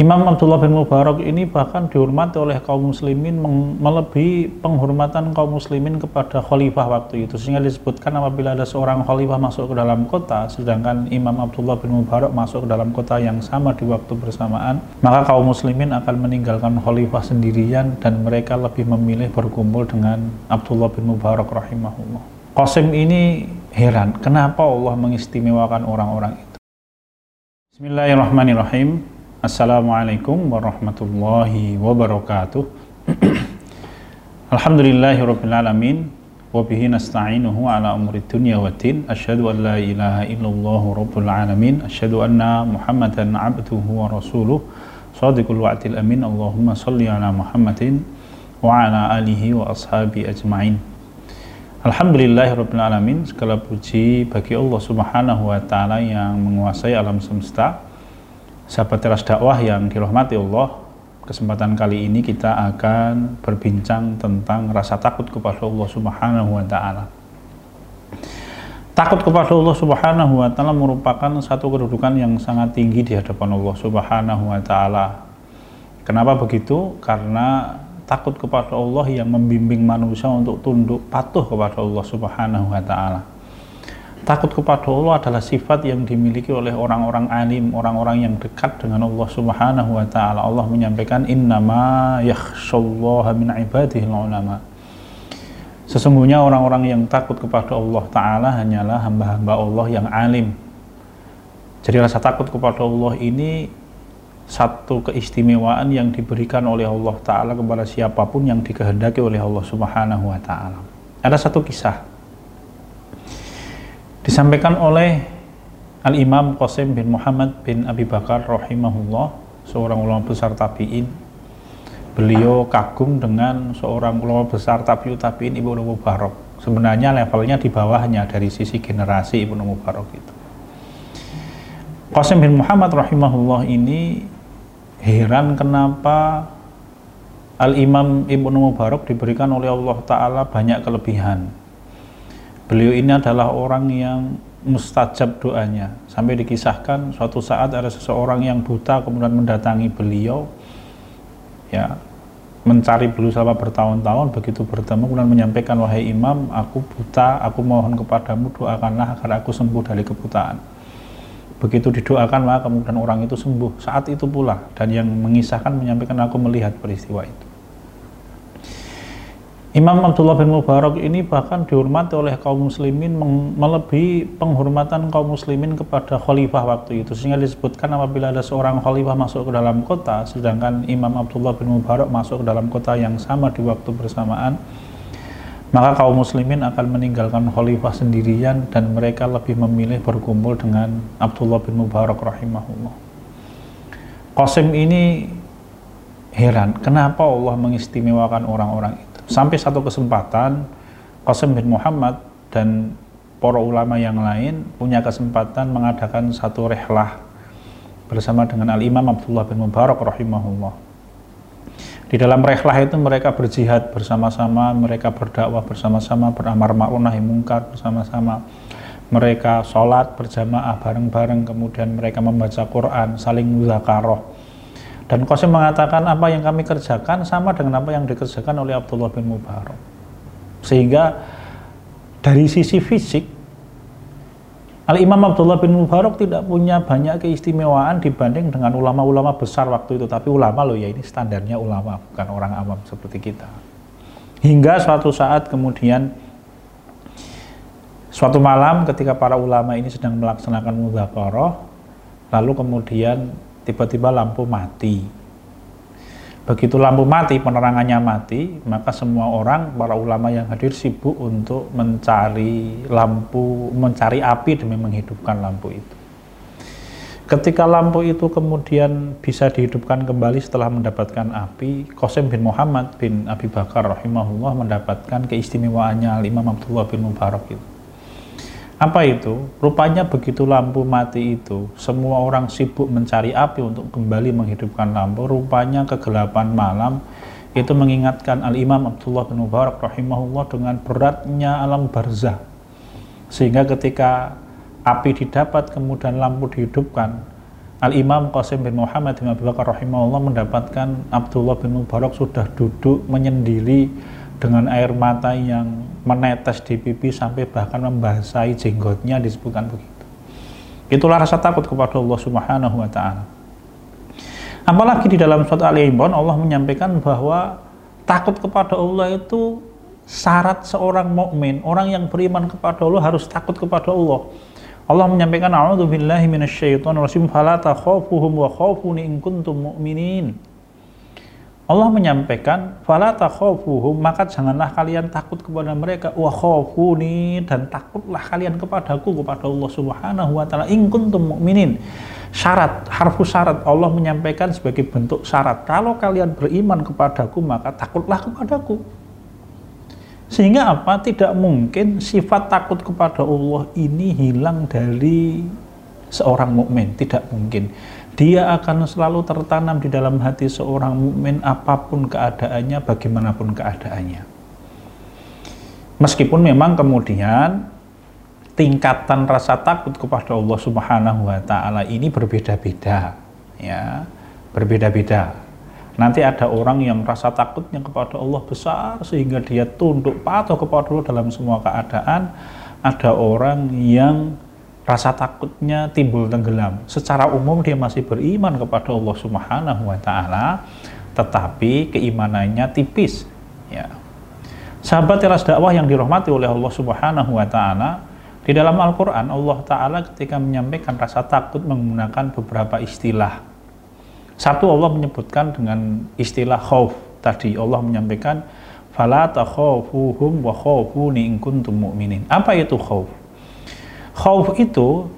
Imam Abdullah bin Mubarak ini bahkan dihormati oleh kaum muslimin melebihi penghormatan kaum muslimin kepada khalifah waktu itu. Sehingga disebutkan apabila ada seorang khalifah masuk ke dalam kota sedangkan Imam Abdullah bin Mubarak masuk ke dalam kota yang sama di waktu bersamaan maka kaum muslimin akan meninggalkan khalifah sendirian dan mereka lebih memilih berkumpul dengan Abdullah bin Mubarak rahimahullah. Qasim ini heran kenapa Allah mengistimewakan orang-orang itu? Bismillahirrahmanirrahim Assalamualaikum warahmatullahi wabarakatuh. Alhamdulillahirrabbilalamin Wabihi nasta'inuhu ala umri dunya wa din. Asyhadu an la ilaha illallah rabbul alamin Asyhadu anna muhammadan abduhu wa rasuluh. Sadiqul wa'atil amin Allahumma salli ala muhammadin Wa ala alihi wa ashabi ajma'in. Alhamdulillahirrabbilalamin Segala puji bagi Allah subhanahu wa ta'ala yang menguasai alam semesta Sahabat teras dakwah yang dirahmati Allah, kesempatan kali ini kita akan berbincang tentang rasa takut kepada Allah Subhanahu wa taala. Takut kepada Allah Subhanahu wa taala merupakan satu kedudukan yang sangat tinggi di hadapan Allah Subhanahu wa taala. Kenapa begitu? Karena takut kepada Allah yang membimbing manusia untuk tunduk patuh kepada Allah Subhanahu wa taala. Takut kepada Allah adalah sifat yang dimiliki oleh orang-orang alim, orang-orang yang dekat dengan Allah Subhanahu wa taala. Allah menyampaikan innama yakhshallaha min ibadihi ulama. Sesungguhnya orang-orang yang takut kepada Allah taala hanyalah hamba-hamba Allah yang alim. Jadi rasa takut kepada Allah ini satu keistimewaan yang diberikan oleh Allah taala kepada siapa pun yang dikehendaki oleh Allah Subhanahu wa taala. Ada satu kisah Disampaikan oleh Al-Imam Qasim bin Muhammad bin Abi Bakar rahimahullah, seorang ulama besar tabi'in. Beliau kagum dengan seorang ulama besar tabi'ut tabi'in Ibnu Mubarak. Sebenarnya levelnya di bawahnya dari sisi generasi Ibnu Mubarak itu. Qasim bin Muhammad rahimahullah ini heran kenapa Al-Imam Ibnu Mubarak diberikan oleh Allah Ta'ala banyak kelebihan Beliau ini adalah orang yang mustajab doanya. Sampai dikisahkan suatu saat ada seseorang yang buta kemudian mendatangi beliau ya mencari beliau selama bertahun-tahun begitu bertemu kemudian menyampaikan wahai imam aku buta aku mohon kepadamu doakanlah agar aku sembuh dari kebutaan. Begitu didoakan maka kemudian orang itu sembuh. Saat itu pula dan yang mengisahkan menyampaikan aku melihat peristiwa itu Imam Abdullah bin Mubarak ini bahkan dihormati oleh kaum muslimin melebihi penghormatan kaum muslimin kepada khalifah waktu itu. Sehingga disebutkan apabila ada seorang khalifah masuk ke dalam kota sedangkan Imam Abdullah bin Mubarak masuk ke dalam kota yang sama di waktu bersamaan maka kaum muslimin akan meninggalkan khalifah sendirian dan mereka lebih memilih berkumpul dengan Abdullah bin Mubarak rahimahullah. Qasim ini heran kenapa Allah mengistimewakan orang-orang itu Sampai satu kesempatan Qasim bin Muhammad dan para ulama yang lain punya kesempatan mengadakan satu rehlah bersama dengan Al-Imam Abdullah bin Mubarak rahimahullah. Di dalam rehlah itu mereka berjihad bersama-sama, mereka berdakwah bersama-sama, beramar ma'ruf nahi mungkar bersama-sama. Mereka sholat berjamaah bareng-bareng, kemudian mereka membaca Quran, saling muzakaroh dan Qasim mengatakan apa yang kami kerjakan sama dengan apa yang dikerjakan oleh Abdullah bin Mubarak. Sehingga dari sisi fisik Al-Imam Abdullah bin Mubarak tidak punya banyak keistimewaan dibanding dengan ulama-ulama besar waktu itu. Tapi ulama loh ya ini standarnya ulama, bukan orang awam seperti kita. Hingga suatu saat kemudian suatu malam ketika para ulama ini sedang melaksanakan mudzakarah lalu kemudian tiba-tiba lampu mati. Begitu lampu mati, penerangannya mati, maka semua orang, para ulama yang hadir sibuk untuk mencari lampu, mencari api demi menghidupkan lampu itu. Ketika lampu itu kemudian bisa dihidupkan kembali setelah mendapatkan api, Qasim bin Muhammad bin Abi Bakar rahimahullah mendapatkan keistimewaannya Imam Abdullah bin Mubarak itu. Apa itu? Rupanya begitu lampu mati itu, semua orang sibuk mencari api untuk kembali menghidupkan lampu. Rupanya kegelapan malam itu mengingatkan Al-Imam Abdullah bin Mubarak rahimahullah dengan beratnya alam barzah. Sehingga ketika api didapat kemudian lampu dihidupkan, Al-Imam Qasim bin Muhammad bin Abu Bakar rahimahullah mendapatkan Abdullah bin Mubarak sudah duduk menyendiri dengan air mata yang menetes di pipi sampai bahkan membasahi jenggotnya disebutkan begitu. Itulah rasa takut kepada Allah Subhanahu wa taala. Apalagi di dalam surat Ali Imran Allah menyampaikan bahwa takut kepada Allah itu syarat seorang mukmin, orang yang beriman kepada Allah harus takut kepada Allah. Allah menyampaikan a'udzu billahi minasyaitonir rajim fala takhafuhum wa khafuni in kuntum mu'minin. Allah menyampaikan fala takhafuhum maka janganlah kalian takut kepada mereka wa khafuni dan takutlah kalian kepadaku kepada Allah Subhanahu wa taala in kuntum mu'minin. Syarat, harfu syarat Allah menyampaikan sebagai bentuk syarat. Kalau kalian beriman kepadaku maka takutlah kepadaku. Sehingga apa? Tidak mungkin sifat takut kepada Allah ini hilang dari seorang mukmin, tidak mungkin. Dia akan selalu tertanam di dalam hati seorang mukmin apa pun keadaannya, bagaimanapun keadaannya. Meskipun memang kemudian tingkatan rasa takut kepada Allah Subhanahu wa taala ini berbeda-beda, ya. Berbeda-beda. Nanti ada orang yang rasa takutnya kepada Allah besar sehingga dia tunduk patuh kepada Allah dalam semua keadaan. Ada orang yang rasa takutnya timbul tenggelam. Secara umum dia masih beriman kepada Allah Subhanahu wa taala, tetapi keimanannya tipis, ya. Sahabat teras dakwah yang dirahmati oleh Allah Subhanahu wa taala, di dalam Al-Qur'an Allah taala ketika menyampaikan rasa takut menggunakan beberapa istilah satu Allah menyebutkan dengan istilah khauf tadi Allah menyampaikan fala takhafuhum wa khafuni in kuntum mu'minin. Apa itu khauf? Khauf itu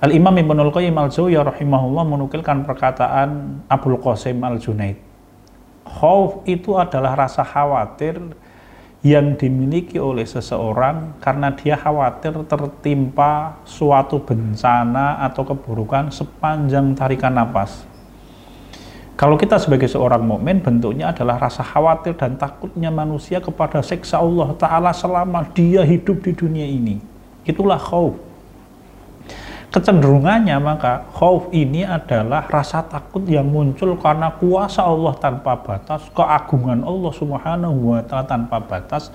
Al-Imam Ibnul Qayyim Al-Jauziyah rahimahullah menukilkan perkataan Abdul Qasim Al-Junaid. Khauf itu adalah rasa khawatir yang dimiliki oleh seseorang karena dia khawatir tertimpa suatu bencana atau keburukan sepanjang tarikan napas. Kalau kita sebagai seorang mukmin bentuknya adalah rasa khawatir dan takutnya manusia kepada seksa Allah Ta'ala selama dia hidup di dunia ini. Itulah khauf. Kecenderungannya maka khauf ini adalah rasa takut yang muncul karena kuasa Allah tanpa batas, keagungan Allah Subhanahu wa taala tanpa batas,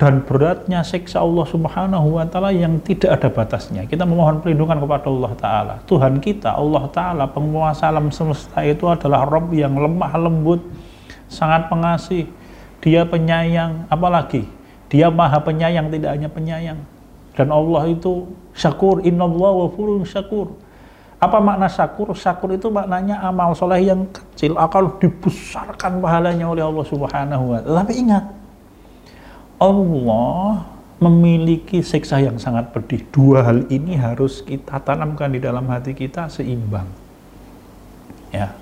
dan beratnya siksa Allah Subhanahu wa taala yang tidak ada batasnya. Kita memohon perlindungan kepada Allah taala. Tuhan kita, Allah taala, penguasa alam semesta itu adalah Rabb yang lemah lembut, sangat pengasih. Dia penyayang, apalagi dia maha penyayang, tidak hanya penyayang. Dan Allah itu syakur, innallaha wafurun syakur. Apa makna syakur? Syakur itu maknanya amal soleh yang kecil akan dibesarkan pahalanya oleh Allah Subhanahu wa taala. Tapi ingat, Allah memiliki siksa yang sangat pedih. Dua hal ini harus kita tanamkan di dalam hati kita seimbang. Ya.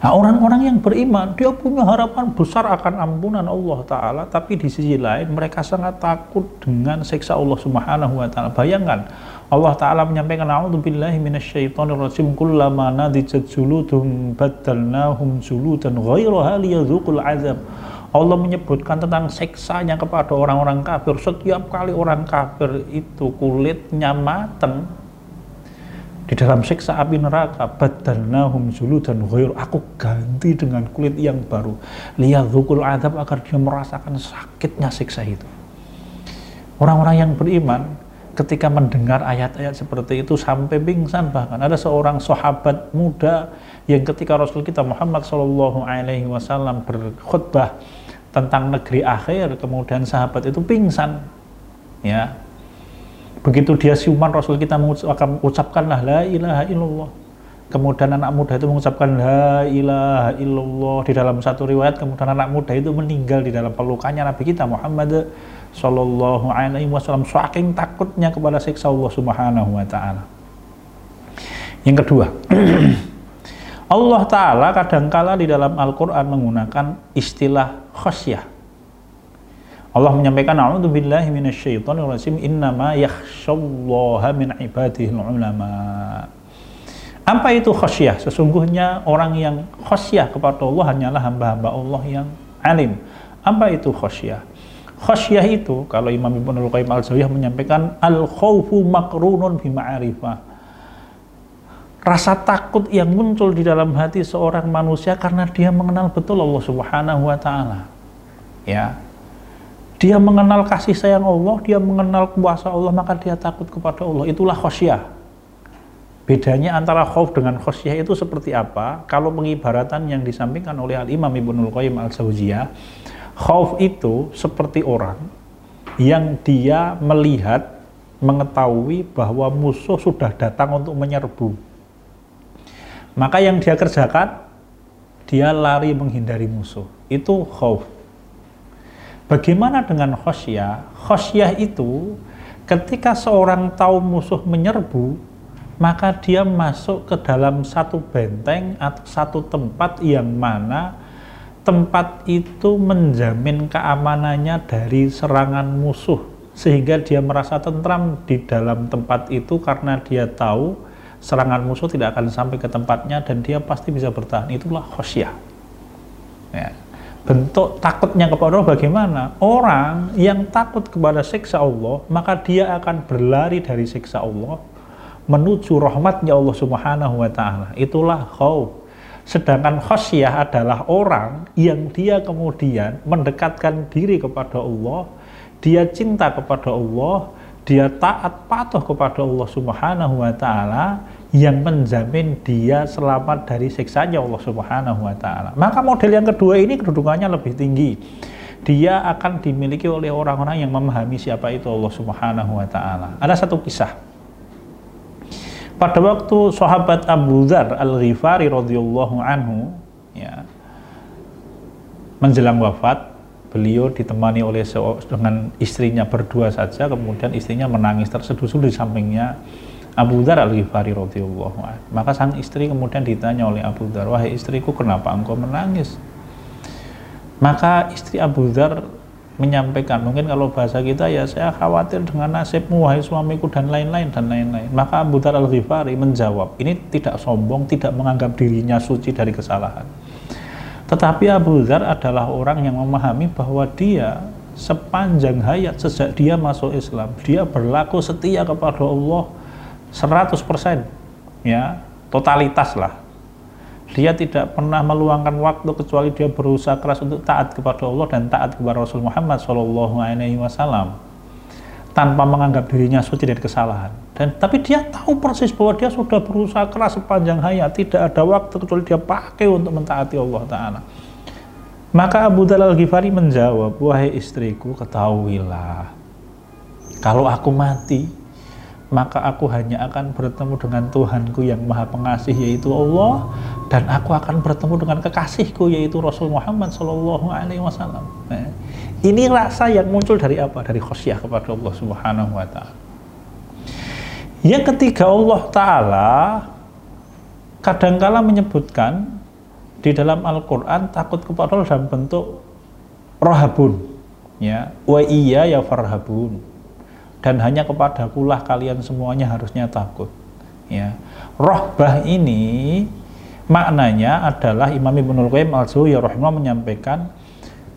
Nah, orang-orang yang beriman, dia punya harapan besar akan ampunan Allah Ta'ala, tapi di sisi lain mereka sangat takut dengan siksa Allah Subhanahu Wa Ta'ala. Bayangkan, Allah Ta'ala menyampaikan, A'udzubillahi minasyaitonirrajim, kullama nadijat juludum baddalnahum juludan ghairaha liyadhuqul azab. Allah menyebutkan tentang seksanya kepada orang-orang kafir. Setiap kali orang kafir itu kulitnya mateng di dalam siksa api neraka, badalnahum dan ghair. Aku ganti dengan kulit yang baru. Liyadzukul adab agar dia merasakan sakitnya siksa itu. Orang-orang yang beriman ketika mendengar ayat-ayat seperti itu sampai pingsan bahkan ada seorang sahabat muda yang ketika Rasul kita Muhammad Shallallahu Alaihi Wasallam berkhutbah tentang negeri akhir kemudian sahabat itu pingsan ya begitu dia siuman Rasul kita mengucapkanlah la ilaha illallah. Kemudian anak muda itu mengucapkan la ilaha illallah. Di dalam satu riwayat kemudian anak muda itu meninggal di dalam pelukannya Nabi kita Muhammad Shallallahu Alaihi Wasallam saking takutnya kepada siksa Allah Subhanahu Wa Taala. Yang kedua Allah Ta'ala kadangkala di dalam Al-Quran menggunakan istilah khasyah. Allah menyampaikan a'udzu billahi minasyaitonir rajim innama yakhsyallaha min ibadihil ulama. Apa itu khasyah? Sesungguhnya orang yang khasyah kepada Allah hanyalah hamba-hamba Allah yang alim. Apa itu khasyah? Khasyah itu kalau Imam Ibnu Qayyim al-Jauziyah menyampaikan al-khaufu makrunun bi ma'rifah rasa takut yang muncul di dalam hati seorang manusia karena dia mengenal betul Allah Subhanahu wa taala. Ya. Dia mengenal kasih sayang Allah, dia mengenal kuasa Allah, maka dia takut kepada Allah. Itulah khosyah. Bedanya antara khauf dengan khosyah itu seperti apa? Kalau pengibaratan yang disampaikan oleh Al-Imam Ibnul Qayyim Al-Sauziyah, khauf itu seperti orang yang dia melihat, mengetahui bahwa musuh sudah datang untuk menyerbu maka yang dia kerjakan, dia lari menghindari musuh. Itu khauf. Bagaimana dengan khosyah? Khosyah itu ketika seorang tahu musuh menyerbu, maka dia masuk ke dalam satu benteng atau satu tempat yang mana tempat itu menjamin keamanannya dari serangan musuh sehingga dia merasa tentram di dalam tempat itu karena dia tahu serangan musuh tidak akan sampai ke tempatnya dan dia pasti bisa bertahan. Itulah khosyah. Ya. Bentuk takutnya kepada Allah bagaimana? Orang yang takut kepada siksa Allah, maka dia akan berlari dari siksa Allah menuju rahmatnya Allah Subhanahu wa taala. Itulah khauf. Sedangkan khosyah adalah orang yang dia kemudian mendekatkan diri kepada Allah, dia cinta kepada Allah, dia taat patuh kepada Allah Subhanahu wa taala yang menjamin dia selamat dari siksanya Allah Subhanahu wa taala. Maka model yang kedua ini kedudukannya lebih tinggi. Dia akan dimiliki oleh orang-orang yang memahami siapa itu Allah Subhanahu wa taala. Ada satu kisah. Pada waktu sahabat Abu Dzar Al-Ghifari radhiyallahu anhu ya menjelang wafat beliau ditemani oleh dengan istrinya berdua saja kemudian istrinya menangis terseduh-seduh di sampingnya Abu Dhar al-Ghifari radhiyallahu maka sang istri kemudian ditanya oleh Abu Dhar wahai istriku kenapa engkau menangis? Maka istri Abu Dhar menyampaikan mungkin kalau bahasa kita ya saya khawatir dengan nasibmu wahai suamiku dan lain-lain dan lain-lain. Maka Abu Dhar al-Ghifari menjawab ini tidak sombong tidak menganggap dirinya suci dari kesalahan. Tetapi Abu Dhar adalah orang yang memahami bahwa dia sepanjang hayat sejak dia masuk Islam, dia berlaku setia kepada Allah 100% ya, totalitas lah. Dia tidak pernah meluangkan waktu kecuali dia berusaha keras untuk taat kepada Allah dan taat kepada Rasul Muhammad SAW tanpa menganggap dirinya suci dari kesalahan. Dan tapi dia tahu persis bahwa dia sudah berusaha keras sepanjang hayat, tidak ada waktu kecuali dia pakai untuk mentaati Allah Taala. Maka Abu Dalal Ghifari menjawab, wahai istriku, ketahuilah, kalau aku mati, maka aku hanya akan bertemu dengan Tuhanku yang maha pengasih yaitu Allah dan aku akan bertemu dengan kekasihku yaitu Rasul Muhammad Shallallahu Alaihi Wasallam. Nah, ini rasa yang muncul dari apa? Dari khosyah kepada Allah Subhanahu Wa Taala. Yang ketiga Allah Ta'ala kadangkala menyebutkan di dalam Al-Quran takut kepada Allah dalam bentuk rohabun ya wa iya ya farhabun dan hanya kepada kulah kalian semuanya harusnya takut ya. Rohbah ini maknanya adalah Imam Ibnul Qayyim al ya rahimah menyampaikan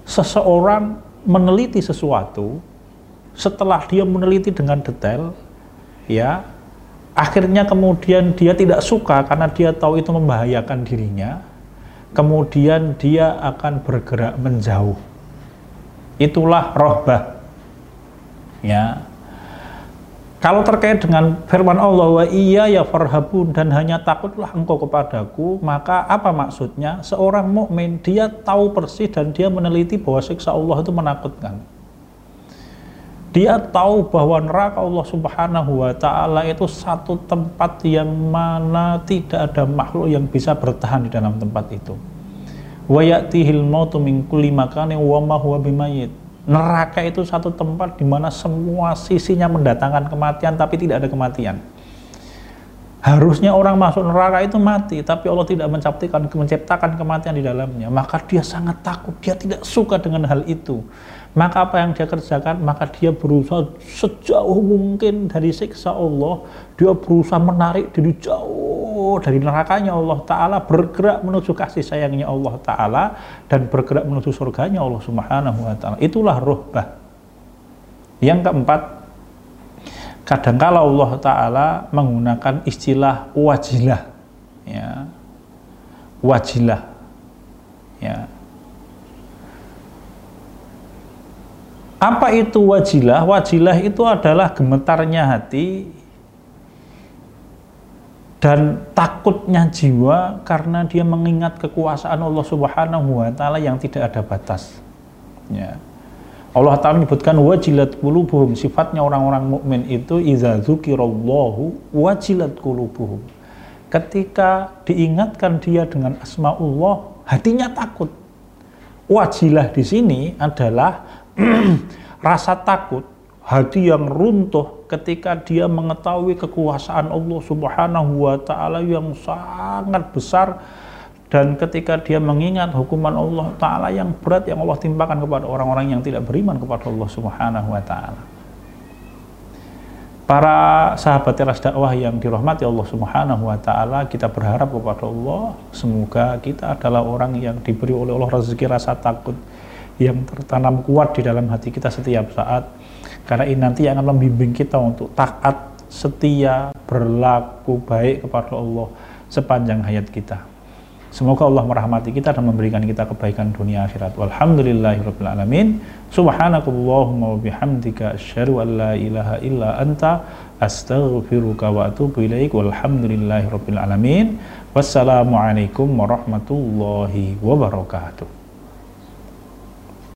seseorang meneliti sesuatu setelah dia meneliti dengan detail ya akhirnya kemudian dia tidak suka karena dia tahu itu membahayakan dirinya kemudian dia akan bergerak menjauh. Itulah rohbah ya kalau terkait dengan firman Allah wa iya ya farhabun dan hanya takutlah engkau kepadaku maka apa maksudnya seorang mukmin dia tahu persis dan dia meneliti bahwa siksa Allah itu menakutkan dia tahu bahwa neraka Allah Subhanahu wa taala itu satu tempat yang mana tidak ada makhluk yang bisa bertahan di dalam tempat itu. Wa ya'tihil mautu min kulli makanin wa ma huwa bimayit. Neraka itu satu tempat di mana semua sisinya mendatangkan kematian tapi tidak ada kematian. Harusnya orang masuk neraka itu mati, tapi Allah tidak menciptakan menciptakan kematian di dalamnya. Maka dia sangat takut, dia tidak suka dengan hal itu. Maka apa yang dia kerjakan? Maka dia berusaha sejauh mungkin dari siksa Allah. Dia berusaha menarik diri jauh dari nerakanya Allah Ta'ala. Bergerak menuju kasih sayangnya Allah Ta'ala. Dan bergerak menuju surganya Allah Subhanahu Wa Ta'ala. Itulah rohbah. Yang keempat, kadangkala Allah Ta'ala menggunakan istilah wajilah ya wajilah ya apa itu wajilah? Wajilah itu adalah gemetarnya hati dan takutnya jiwa karena dia mengingat kekuasaan Allah Subhanahu wa taala yang tidak ada batas. Ya. Allah Ta'ala menyebutkan wajilat kulubuhum sifatnya orang-orang mukmin itu iza zukirallahu wajilat kulubuhum ketika diingatkan dia dengan asmaullah hatinya takut. Wajilah di sini adalah rasa takut hati yang runtuh ketika dia mengetahui kekuasaan Allah Subhanahu wa taala yang sangat besar dan ketika dia mengingat hukuman Allah Ta'ala yang berat yang Allah timpakan kepada orang-orang yang tidak beriman kepada Allah Subhanahu Wa Ta'ala. Para sahabat teras dakwah yang dirahmati Allah Subhanahu Wa Ta'ala kita berharap kepada Allah semoga kita adalah orang yang diberi oleh Allah rezeki rasa takut yang tertanam kuat di dalam hati kita setiap saat karena ini nanti akan membimbing kita untuk taat setia berlaku baik kepada Allah sepanjang hayat kita Semoga Allah merahmati kita dan memberikan kita kebaikan dunia akhirat. Walhamdulillahirabbil alamin. Subhanakallahumma wa bihamdika asyhadu an la ilaha illa anta astaghfiruka wa atubu ilaik. Walhamdulillahirabbil. Wassalamualaikum warahmatullahi wabarakatuh.